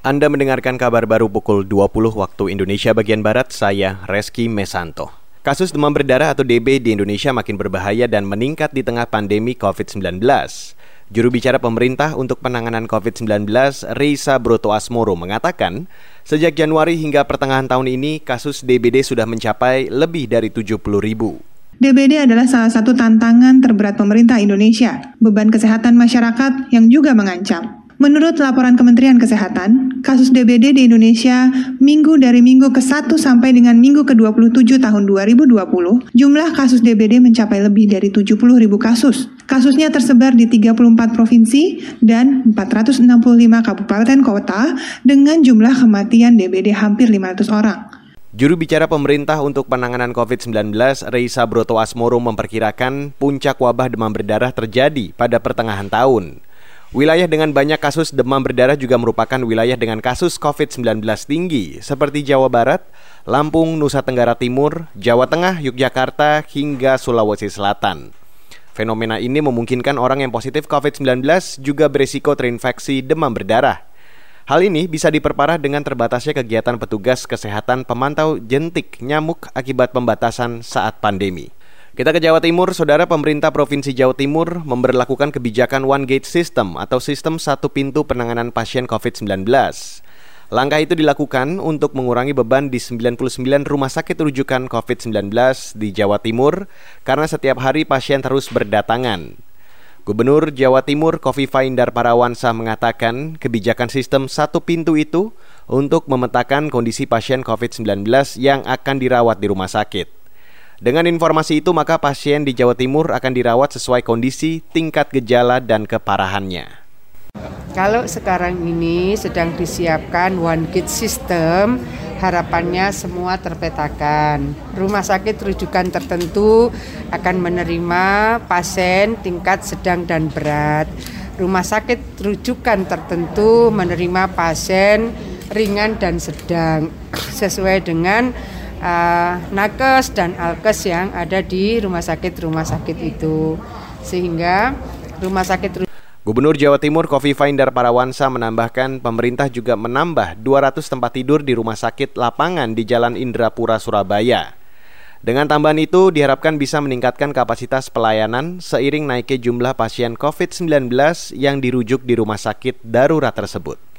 Anda mendengarkan kabar baru pukul 20 waktu Indonesia bagian Barat, saya Reski Mesanto. Kasus demam berdarah atau DB di Indonesia makin berbahaya dan meningkat di tengah pandemi COVID-19. Juru bicara pemerintah untuk penanganan COVID-19, Reisa Broto Asmoro, mengatakan, sejak Januari hingga pertengahan tahun ini, kasus DBD sudah mencapai lebih dari 70 ribu. DBD adalah salah satu tantangan terberat pemerintah Indonesia, beban kesehatan masyarakat yang juga mengancam. Menurut laporan Kementerian Kesehatan, kasus DBD di Indonesia minggu dari minggu ke-1 sampai dengan minggu ke-27 tahun 2020, jumlah kasus DBD mencapai lebih dari 70 ribu kasus. Kasusnya tersebar di 34 provinsi dan 465 kabupaten kota dengan jumlah kematian DBD hampir 500 orang. Juru bicara pemerintah untuk penanganan COVID-19, Reisa Broto Asmoro memperkirakan puncak wabah demam berdarah terjadi pada pertengahan tahun. Wilayah dengan banyak kasus demam berdarah juga merupakan wilayah dengan kasus COVID-19 tinggi, seperti Jawa Barat, Lampung, Nusa Tenggara Timur, Jawa Tengah, Yogyakarta, hingga Sulawesi Selatan. Fenomena ini memungkinkan orang yang positif COVID-19 juga berisiko terinfeksi demam berdarah. Hal ini bisa diperparah dengan terbatasnya kegiatan petugas kesehatan pemantau jentik nyamuk akibat pembatasan saat pandemi. Kita ke Jawa Timur, Saudara pemerintah Provinsi Jawa Timur memberlakukan kebijakan One Gate System atau sistem satu pintu penanganan pasien COVID-19. Langkah itu dilakukan untuk mengurangi beban di 99 rumah sakit rujukan COVID-19 di Jawa Timur karena setiap hari pasien terus berdatangan. Gubernur Jawa Timur Kofifa Indar Parawansa mengatakan kebijakan sistem satu pintu itu untuk memetakan kondisi pasien COVID-19 yang akan dirawat di rumah sakit. Dengan informasi itu, maka pasien di Jawa Timur akan dirawat sesuai kondisi, tingkat gejala, dan keparahannya. Kalau sekarang ini sedang disiapkan one kit system, harapannya semua terpetakan. Rumah sakit rujukan tertentu akan menerima pasien tingkat sedang dan berat. Rumah sakit rujukan tertentu menerima pasien ringan dan sedang sesuai dengan uh, nakes dan alkes yang ada di rumah sakit-rumah sakit itu sehingga rumah sakit Gubernur Jawa Timur Kofifa Indar Parawansa menambahkan pemerintah juga menambah 200 tempat tidur di rumah sakit lapangan di Jalan Indrapura Surabaya. Dengan tambahan itu diharapkan bisa meningkatkan kapasitas pelayanan seiring naiknya jumlah pasien COVID-19 yang dirujuk di rumah sakit darurat tersebut.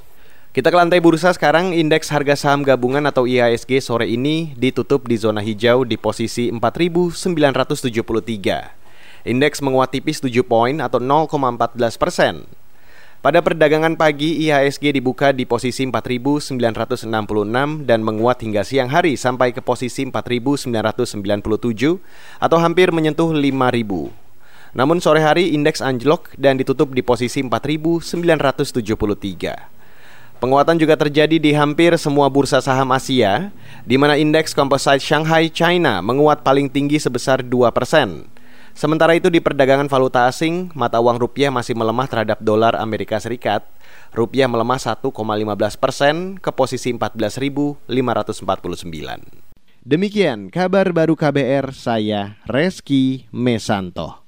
Kita ke lantai bursa sekarang, indeks harga saham gabungan atau IHSG sore ini ditutup di zona hijau di posisi 4.973. Indeks menguat tipis 7 poin atau 0,14 persen. Pada perdagangan pagi, IHSG dibuka di posisi 4.966 dan menguat hingga siang hari sampai ke posisi 4.997 atau hampir menyentuh 5.000. Namun sore hari indeks anjlok dan ditutup di posisi 4.973. Penguatan juga terjadi di hampir semua bursa saham Asia, di mana indeks komposit Shanghai China menguat paling tinggi sebesar 2 persen. Sementara itu di perdagangan valuta asing, mata uang rupiah masih melemah terhadap dolar Amerika Serikat. Rupiah melemah 1,15 persen ke posisi 14.549. Demikian kabar baru KBR, saya Reski Mesanto.